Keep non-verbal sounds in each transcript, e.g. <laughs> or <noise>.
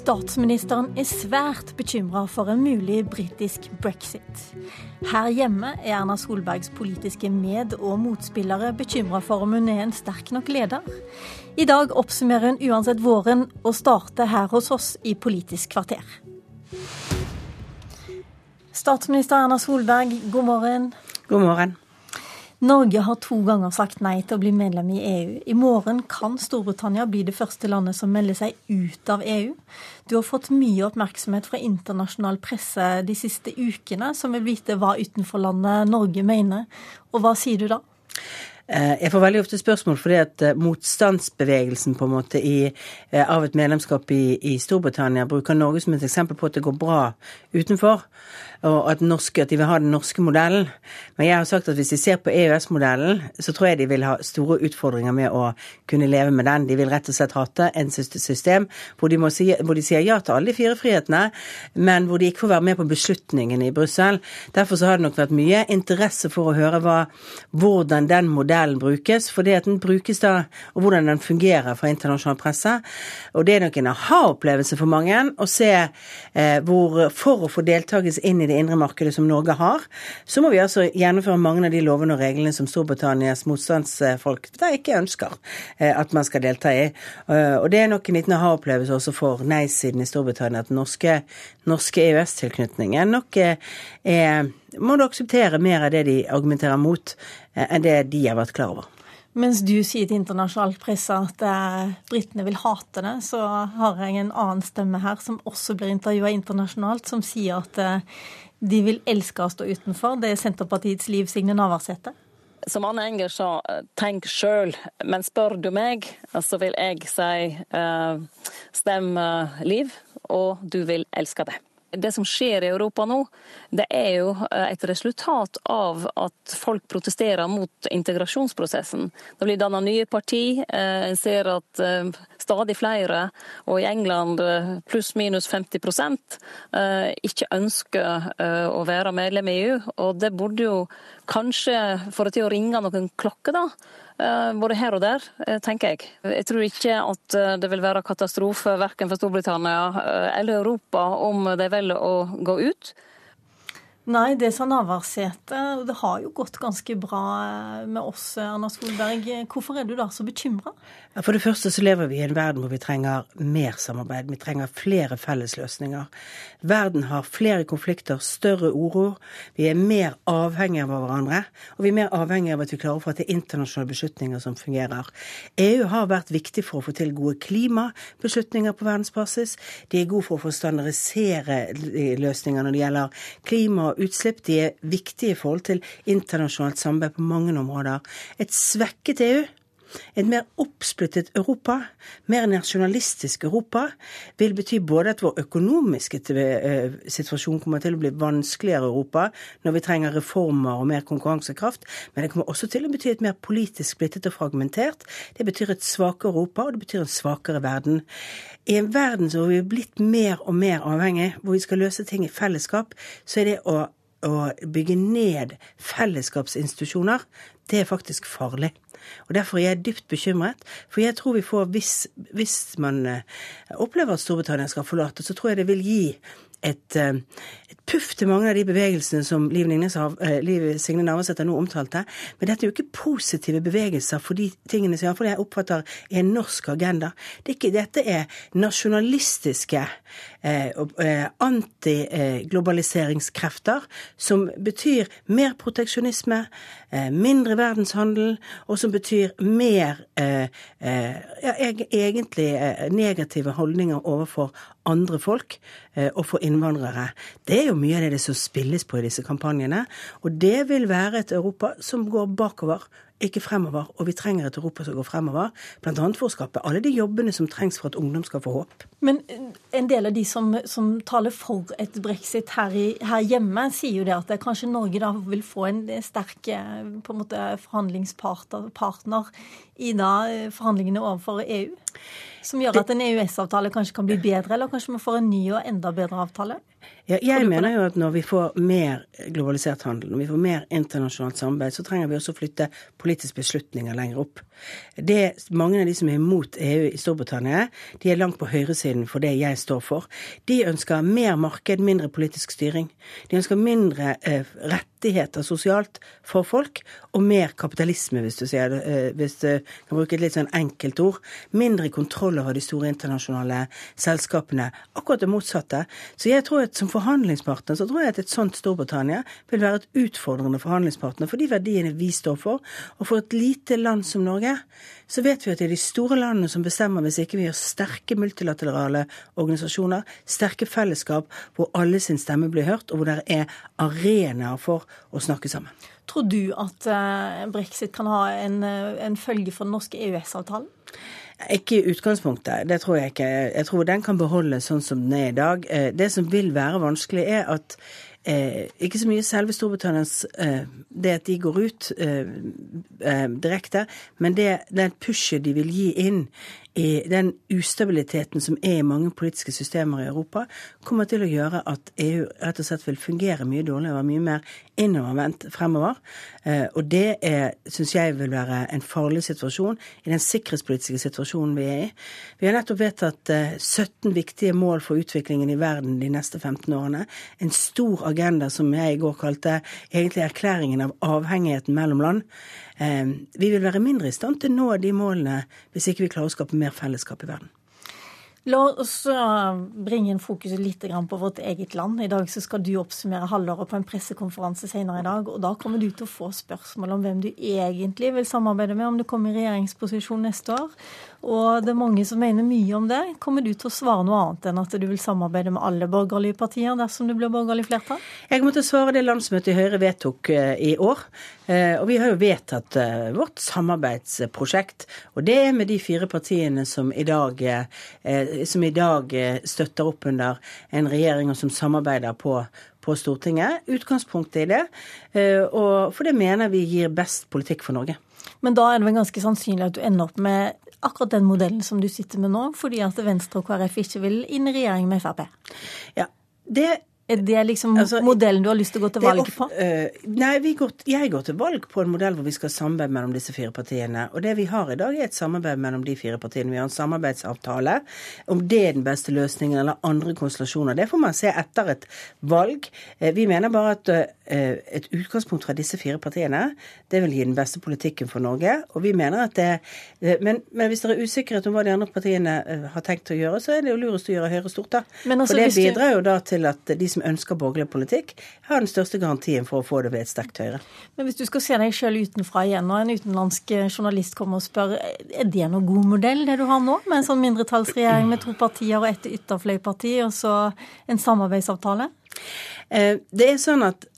Statsministeren er svært bekymra for en mulig britisk brexit. Her hjemme er Erna Solbergs politiske med- og motspillere bekymra for om hun er en sterk nok leder. I dag oppsummerer hun uansett våren og starter her hos oss i Politisk kvarter. Statsminister Erna Solberg, god morgen. God morgen. Norge har to ganger sagt nei til å bli medlem i EU. I morgen kan Storbritannia bli det første landet som melder seg ut av EU. Du har fått mye oppmerksomhet fra internasjonal presse de siste ukene, som vil vite hva utenforlandet Norge mener. Og hva sier du da? Eh, jeg får veldig ofte spørsmål fordi at eh, motstandsbevegelsen på en måte i, eh, av et medlemskap i, i, Storbritannia bruker Norge som et eksempel på at det går bra utenfor, og at, norske, at, de vil ha den norske modellen. Men jeg har sagt at hvis de ser på EØS-modellen, så tror jeg de vil ha store utfordringer med å kunne leve med den. De vil rett og slett hate en system hvor de, si, hvor de sier ja til alle de fire frihetene, men hvor de ikke får være med på beslutningene i Brussel. Derfor så har det nok vært mye interesse for å høre hva, hvordan den modellen modellen brukes, fordi at den brukes da, og hvordan den fungerer for internasjonal presse. Og det er nok en aha-opplevelse for mange å se eh, hvor for å få deltakelse inn i det indre markedet som Norge har, så må vi altså gjennomføre mange av de lovene og reglene som Storbritannias motstandsfolk da ikke ønsker eh, at man skal delta i. Uh, og det er nok en liten aha-opplevelse også for nei-siden i Storbritannia at den norske, norske EØS-tilknytningen nok eh, er må du akseptere mer av det de argumenterer mot, eh, enn det de har vært klar over. Mens du sier til internasjonal presse at eh, britene vil hate det, så har jeg en annen stemme her som også blir intervjua internasjonalt, som sier at eh, de vil elske å stå utenfor. Det er Senterpartiets Liv Signe Navarsete. Som Anne Enger sa, tenk sjøl. Men spør du meg, så vil jeg si stem Liv, og du vil elske det. Det som skjer i Europa nå, det er jo eh, et resultat av at folk protesterer mot integrasjonsprosessen. Det blir dannet nye parti. Eh, en ser at eh, stadig flere, og i England pluss-minus 50% ikke ønsker å være medlem i EU. Og det burde jo kanskje få det til å ringe noen klokker, da. Eh, både her og der, eh, tenker jeg. Jeg tror ikke at eh, det vil være katastrofe verken for Storbritannia eller Europa om de velger å gå ut. Nei, det sa Navarsete. Det har jo gått ganske bra med oss, Erna Solberg. Hvorfor er du da så bekymra? For det første så lever vi i en verden hvor vi trenger mer samarbeid. Vi trenger flere fellesløsninger. Verden har flere konflikter, større uro. Vi er mer avhengige av hverandre. Og vi er mer avhengige av at vi klarer å få til internasjonale beslutninger som fungerer. EU har vært viktig for å få til gode klimabeslutninger på verdensbasis. De er gode for å få standardisere løsninger når det gjelder klima utslipp. De er viktige i forhold til internasjonalt samarbeid på mange områder. Et svekket EU et mer oppsplittet Europa, mer nasjonalistisk Europa, vil bety både at vår økonomiske eh, situasjon kommer til å bli vanskeligere i Europa når vi trenger reformer og mer konkurransekraft, men det kommer også til å bety et mer politisk splittet og fragmentert. Det betyr et svakere Europa, og det betyr en svakere verden. I en verden hvor vi er blitt mer og mer avhengig, hvor vi skal løse ting i fellesskap, så er det å å bygge ned fellesskapsinstitusjoner, det er faktisk farlig. Og Derfor er jeg dypt bekymret. For jeg tror vi får, hvis, hvis man eh, opplever at Storbritannia skal forlate, så tror jeg det vil gi et, eh, et, puff til mange av de bevegelsene som Liv, eh, Liv Signe Navarsete nå omtalte. Men dette er jo ikke positive bevegelser for de tingene som jeg oppfatter er en norsk agenda. Det er ikke, dette er nasjonalistiske eh, eh, antiglobaliseringskrefter som betyr mer proteksjonisme, eh, mindre verdenshandel, og som betyr mer eh, ja, egentlig negative holdninger overfor andre folk og for innvandrere. Det er jo mye av det som spilles på i disse kampanjene. Og det vil være et Europa som går bakover ikke fremover. Og vi trenger et Europa som går fremover, bl.a. for å skape alle de jobbene som trengs for at ungdom skal få håp. Men en del av de som, som taler for et brexit her, i, her, hjemme, sier jo det at kanskje Norge da vil få en sterk eh, på en måte forhandlingspartner i da eh, forhandlingene overfor EU? Som gjør at en EØS-avtale kanskje kan bli bedre, eller kanskje vi får en ny og enda bedre avtale? Ja, jeg mener jo at når vi får mer globalisert handel, når vi får mer internasjonalt samarbeid, så trenger vi også å flytte politiske beslutninger lenger opp. Det, mange av de som er imot EU i Storbritannia, de er langt på høyresiden for det jeg står for. De ønsker mer marked, mindre politisk styring. De ønsker mindre eh, rettigheter sosialt for folk, og mer kapitalisme, hvis du, sier eh, hvis du kan bruke et litt sånn enkelt ord. Mindre kontroll over de store internasjonale selskapene. Akkurat det motsatte. Så jeg tror at som forhandlingspartner så tror jeg at et sånt Storbritannia vil være et utfordrende forhandlingspartner for de verdiene vi står for. Og for et lite land som Norge, så vet vi at det er de store landene som bestemmer hvis ikke vi har sterke multilaterale organisasjoner, sterke fellesskap hvor alle sin stemme blir hørt, og hvor det er arenaer for å snakke sammen. Tror du at eh, brexit kan ha en, eh, en følge for den norske EØS-avtalen? Ikke i utgangspunktet, det tror jeg ikke. Jeg tror den kan beholdes sånn som den er i dag. Eh, det som vil være vanskelig, er at eh, ikke så mye selve Storbritannias eh, det at de går ut eh, direkte, men det, det pushet de vil gi inn i den ustabiliteten som er i mange politiske systemer i Europa, kommer til å gjøre at EU rett og slett vil fungere mye dårligere og være mye mer innovervendt fremover. Eh, og det syns jeg vil være en farlig situasjon i den sikkerhetspolitiske situasjonen vi er i. Vi har nettopp vedtatt 17 viktige mål for utviklingen i verden de neste 15 årene. En stor agenda som jeg i går kalte egentlig erklæringen av avhengigheten mellom land. Eh, vi vil være mindre i stand til å nå de målene hvis ikke vi klarer å skape mer fellesskap i verden. La oss bringe inn fokuset litt på vårt eget land. I dag skal du oppsummere halvåret på en pressekonferanse senere i dag. og Da kommer du til å få spørsmål om hvem du egentlig vil samarbeide med om du kommer i regjeringsposisjon neste år. Og det er mange som mener mye om det. Kommer du til å svare noe annet enn at du vil samarbeide med alle borgerlige partier dersom det blir borgerlig flertall? Jeg å svare det landsmøtet i Høyre vedtok eh, i år. Eh, og vi har jo vedtatt eh, vårt samarbeidsprosjekt. Og det er med de fire partiene som i dag, som i dag støtter opp under en regjering og som samarbeider på på Stortinget. Utgangspunktet i det. Og for det mener vi gir best politikk for Norge. Men da er det vel ganske sannsynlig at du ender opp med akkurat den modellen som du sitter med nå, fordi at Venstre og KrF ikke vil inn i regjering med Frp? Ja, det er det liksom altså, modellen du har lyst til å gå til valg på? Uh, nei, går, jeg går til valg på en modell hvor vi skal samarbeide mellom disse fire partiene. Og det vi har i dag, er et samarbeid mellom de fire partiene. Vi har en samarbeidsavtale. Om det er den beste løsningen eller andre konstellasjoner, det får man se etter et valg. Uh, vi mener bare at uh, et utgangspunkt fra disse fire partiene, det vil gi den beste politikken for Norge. Og vi mener at det men, men, hvis det er usikkerhet om hva de andre partiene har tenkt å gjøre, så er det jo lurest å gjøre Høyre stort, da. Altså, for det bidrar jo da til at de som som ønsker borgerlig politikk, har den største garantien for å få det ved et sterkt Høyre. Men hvis du skal se deg sjøl utenfra igjen, og en utenlandsk journalist kommer og spør er det noen god modell, det du har nå, med en sånn mindretallsregjering med to partier og ett ytterfløyparti, og så en samarbeidsavtale? Eh, det er sånn at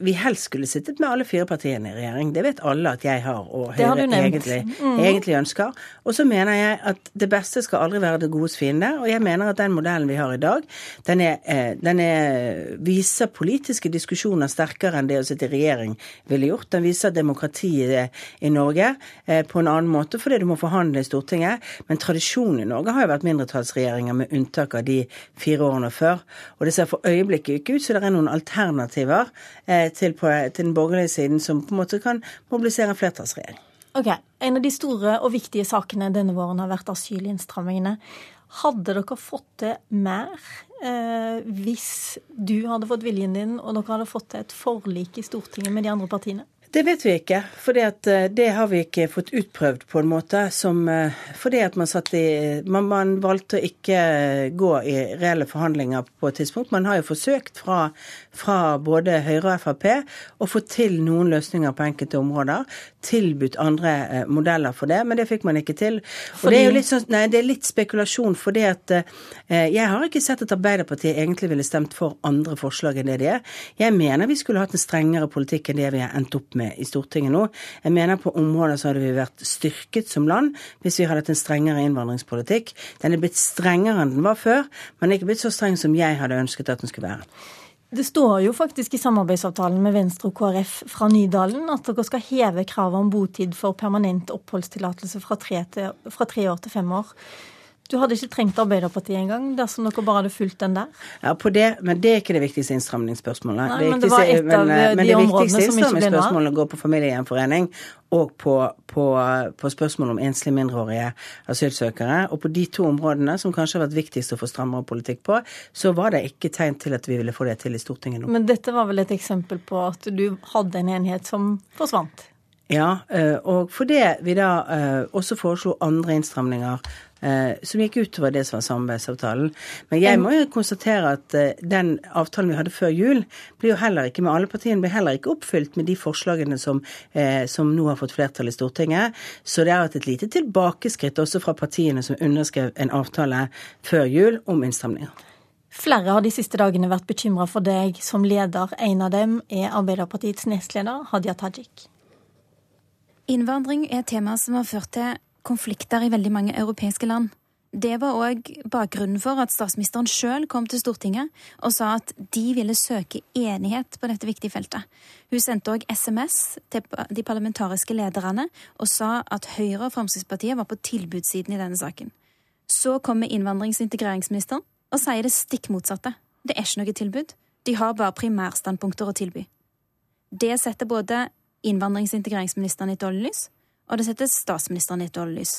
vi helst skulle sittet med alle fire partiene i regjering. Det vet alle at jeg har, og Høyre egentlig, mm. egentlig, ønsker. Og så mener jeg at det beste skal aldri være det godes fiende. Og jeg mener at den modellen vi har i dag, den, er, eh, den er, viser politiske diskusjoner sterkere enn det å sitte i regjering ville gjort. Den viser demokratiet i Norge eh, på en annen måte, fordi du må forhandle i Stortinget. Men tradisjonen i Norge har jo vært mindretallsregjeringer, med unntak av de fire årene før. Og det ser for øyeblikket ikke ut så det er noen alternativer eh, til, på, til den borgerlige siden som på en måte kan mobilisere en flertallsregjering. Ok, En av de store og viktige sakene denne våren har vært asylinnstrammingene. Hadde dere fått til mer eh, hvis du hadde fått viljen din og dere hadde fått til et forlik i Stortinget med de andre partiene? Det vet vi ikke, for eh, det har vi ikke fått utprøvd på en måte som eh, Fordi at man satt i man, man, valgte å ikke gå i reelle forhandlinger på et tidspunkt. Man har jo forsøkt fra, fra både Høyre og Frp å få til noen løsninger på enkelte områder. Tilbudt andre eh, modeller for det, men det fikk man ikke til. Fordi... det er sånn, nei, det er litt spekulasjon, fordi at jeg har ikke sett at Arbeiderpartiet egentlig ville stemt for andre forslag enn det de er. Jeg mener vi skulle hatt en strengere politikk enn det vi har endt opp med med i Stortinget nå. Jeg mener på områder så hadde vi vært styrket som land hvis vi hadde hatt en strengere innvandringspolitikk. Den er blitt strengere enn den var før, men ikke blitt så streng som jeg hadde ønsket at den skulle være. Det står jo faktisk i samarbeidsavtalen med Venstre og KrF fra Nydalen at dere skal heve kravet om botid for permanent oppholdstillatelse fra, fra tre år til fem år. Du hadde ikke trengt Arbeiderpartiet engang dersom dere bare hadde fulgt den der? Ja, på det, men det er ikke det viktigste innstramningsspørsmålet. Nei, det men det var et av men, de men det viktigste innstramningsspørsmålet går på familiegjenforening og på, på, på spørsmål om enslige mindreårige asylsøkere. Og på de to områdene, som kanskje har vært viktigst å få strammere politikk på, så var det ikke tegn til at vi ville få det til i Stortinget nå. Men dette var vel et eksempel på at du hadde en enighet som forsvant? Ja, eh, og fordi vi da eh, også foreslo andre innstramninger eh, som gikk utover det som var samarbeidsavtalen. Men jeg må jo konstatere at den avtalen vi hadde før jul, blir jo heller ikke med alle partiene, blir heller ikke oppfylt med de forslagene som, som nå har fått flertall i Stortinget. Så det har vært et lite tilbakeskritt også fra partiene som underskrev en avtale før jul om innstramninger. Flere har de siste dagene vært bekymra for deg som leder. En av dem er Arbeiderpartiets nestleder, Hadia Tajik. Innvandring er et tema som har ført til konflikter i veldig mange europeiske land. Det var òg bakgrunnen for at statsministeren sjøl kom til Stortinget og sa at de ville søke enighet på dette viktige feltet. Hun sendte òg SMS til de parlamentariske lederne og sa at Høyre og Fremskrittspartiet var på tilbudssiden i denne saken. Så kommer innvandrings- og integreringsministeren og sier det stikk motsatte. Det er ikke noe tilbud. De har bare primærstandpunkter å tilby. Det setter både innvandrings- og integreringsministeren i dårlig lys, og det setter statsministeren i et dårlig lys.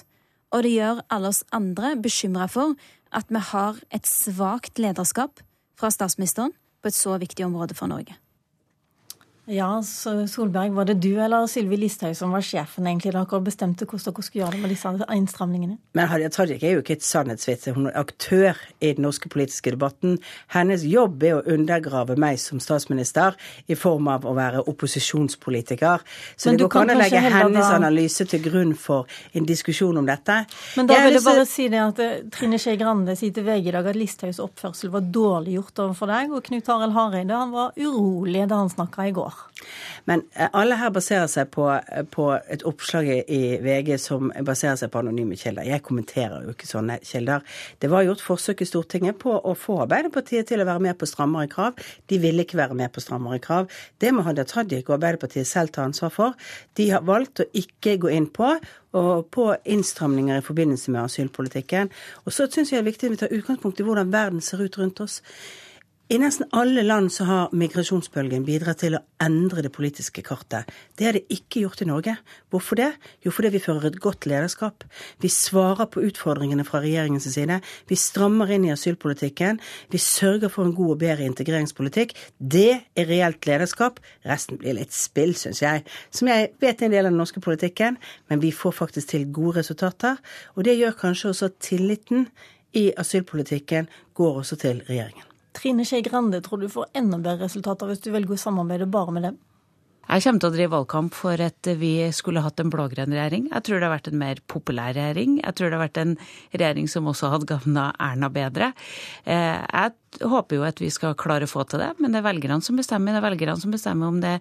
Og det gjør alle oss andre bekymra for at vi har et svakt lederskap fra statsministeren på et så viktig område for Norge. Ja, Solberg, var det du eller Sylvi Listhaug som var sjefen egentlig da dere bestemte hvordan dere skulle gjøre det med disse innstramningene? Men Hadia Tajik er jo ikke et sannhetsvitne. hun er aktør i den norske politiske debatten. Hennes jobb er å undergrave meg som statsminister i form av å være opposisjonspolitiker. Så det går ikke an å legge hennes da... analyse til grunn for en diskusjon om dette. Men da vil jeg bare si det at eh, Trine Skei Grande sier til VG i dag at Listhaugs oppførsel var dårlig gjort overfor deg, og Knut Arild Hareide han var urolig da han snakka i går. Men eh, alle her baserer seg på, eh, på, et oppslag i VG som baserer seg på anonyme kilder. Jeg kommenterer jo ikke sånne kilder. Det var gjort forsøk i Stortinget på å få Arbeiderpartiet til å være med på strammere krav. De ville ikke være med på strammere krav. Det må Hadia Tajik og Arbeiderpartiet selv ta ansvar for. De har valgt å ikke gå inn på og på innstramninger i forbindelse med asylpolitikken. Og så syns jeg det er viktig at vi tar utgangspunkt i hvordan verden ser ut rundt oss. I nesten alle land så har migrasjonsbølgen bidratt til å endre det politiske kartet. Det har det ikke gjort i Norge. Hvorfor det? Jo, fordi vi fører et godt lederskap. Vi svarer på utfordringene fra regjeringens side. Vi strammer inn i asylpolitikken. Vi sørger for en god og bedre integreringspolitikk. Det er reelt lederskap. Resten blir litt spill, syns jeg. Som jeg vet er en del av den norske politikken, men vi får faktisk til gode resultater. Og det gjør kanskje også at tilliten i asylpolitikken går også til regjeringen. Trine Skei Grande tror du får enda bedre resultater hvis du velger å samarbeide bare med dem? Jeg kommer til å drive valgkamp for at vi skulle hatt en blå-grønn regjering. Jeg tror det har vært en mer populær regjering. Jeg tror det har vært en regjering som også hadde gagna Erna bedre. Eh, jeg håper jo at vi skal klare å få til det, men det er velgerne som bestemmer. Det er velgerne som bestemmer om det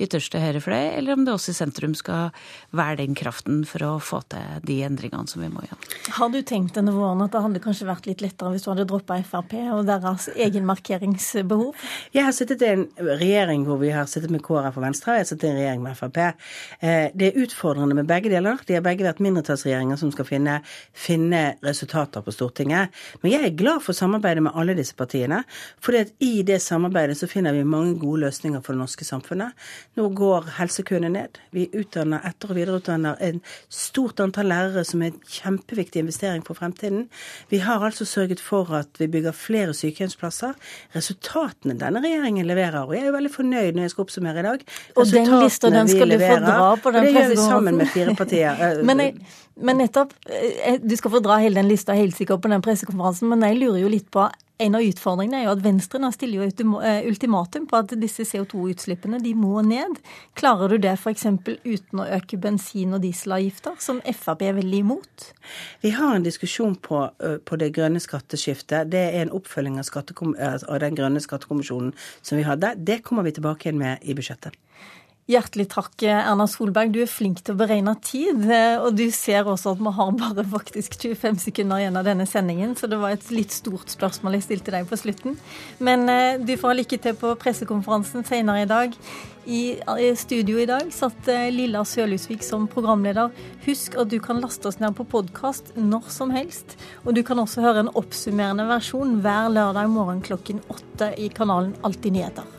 er høyre fløy, eller om det også i sentrum skal være den kraften for å få til de endringene som vi må gjøre. Har du tenkt denne våren at det hadde kanskje vært litt lettere hvis du hadde droppa Frp og deres egenmarkeringsbehov? Jeg har sittet i en regjering hvor vi har sittet med KrF og Venstre, og jeg satt i en regjering med Frp. Eh, det er utfordrende med begge deler. De har begge vært mindretallsregjeringer som skal finne, finne resultater på Stortinget. Men jeg er glad for samarbeidet med alle disse partiene For i det samarbeidet så finner vi mange gode løsninger for det norske samfunnet. Nå går helsekøene ned. Vi utdanner etter- og videreutdanner en stort antall lærere som er en kjempeviktig investering for fremtiden. Vi har altså sørget for at vi bygger flere sykehjemsplasser. Resultatene denne regjeringen leverer, og jeg er jo veldig fornøyd når jeg skal oppsummere i dag. Og den lista den skal du få dra på den pressekonferansen. det gjør vi sammen med fire partier. <laughs> men, jeg, men nettopp, eh, du skal få dra hele den lista helt sikkert på den pressekonferansen, men jeg lurer jo litt på en av utfordringene er jo at Venstre nå stiller jo eh, ultimatum på at disse CO2-utslippene de må ned. Klarer du det f.eks. uten å øke bensin- og dieselavgifter, som Frp er veldig imot? Vi har en diskusjon på, på det grønne skatteskiftet. Det er en oppfølging av, av den grønne skattekommisjonen som vi hadde. Det kommer vi tilbake igjen med i budsjettet. Hjertelig takk, Erna Solberg. Du er flink til å beregne tid. Og du ser også at vi har bare faktisk 25 sekunder igjen av denne sendingen, så det var et litt stort spørsmål jeg stilte deg på slutten. Men eh, du får ha lykke til på pressekonferansen senere i dag. I studio i dag satt eh, Lilla Sørlusvik som programleder. Husk at du kan laste oss ned på podkast når som helst. Og du kan også høre en oppsummerende versjon hver lørdag morgen klokken åtte i kanalen Alltid nyheter.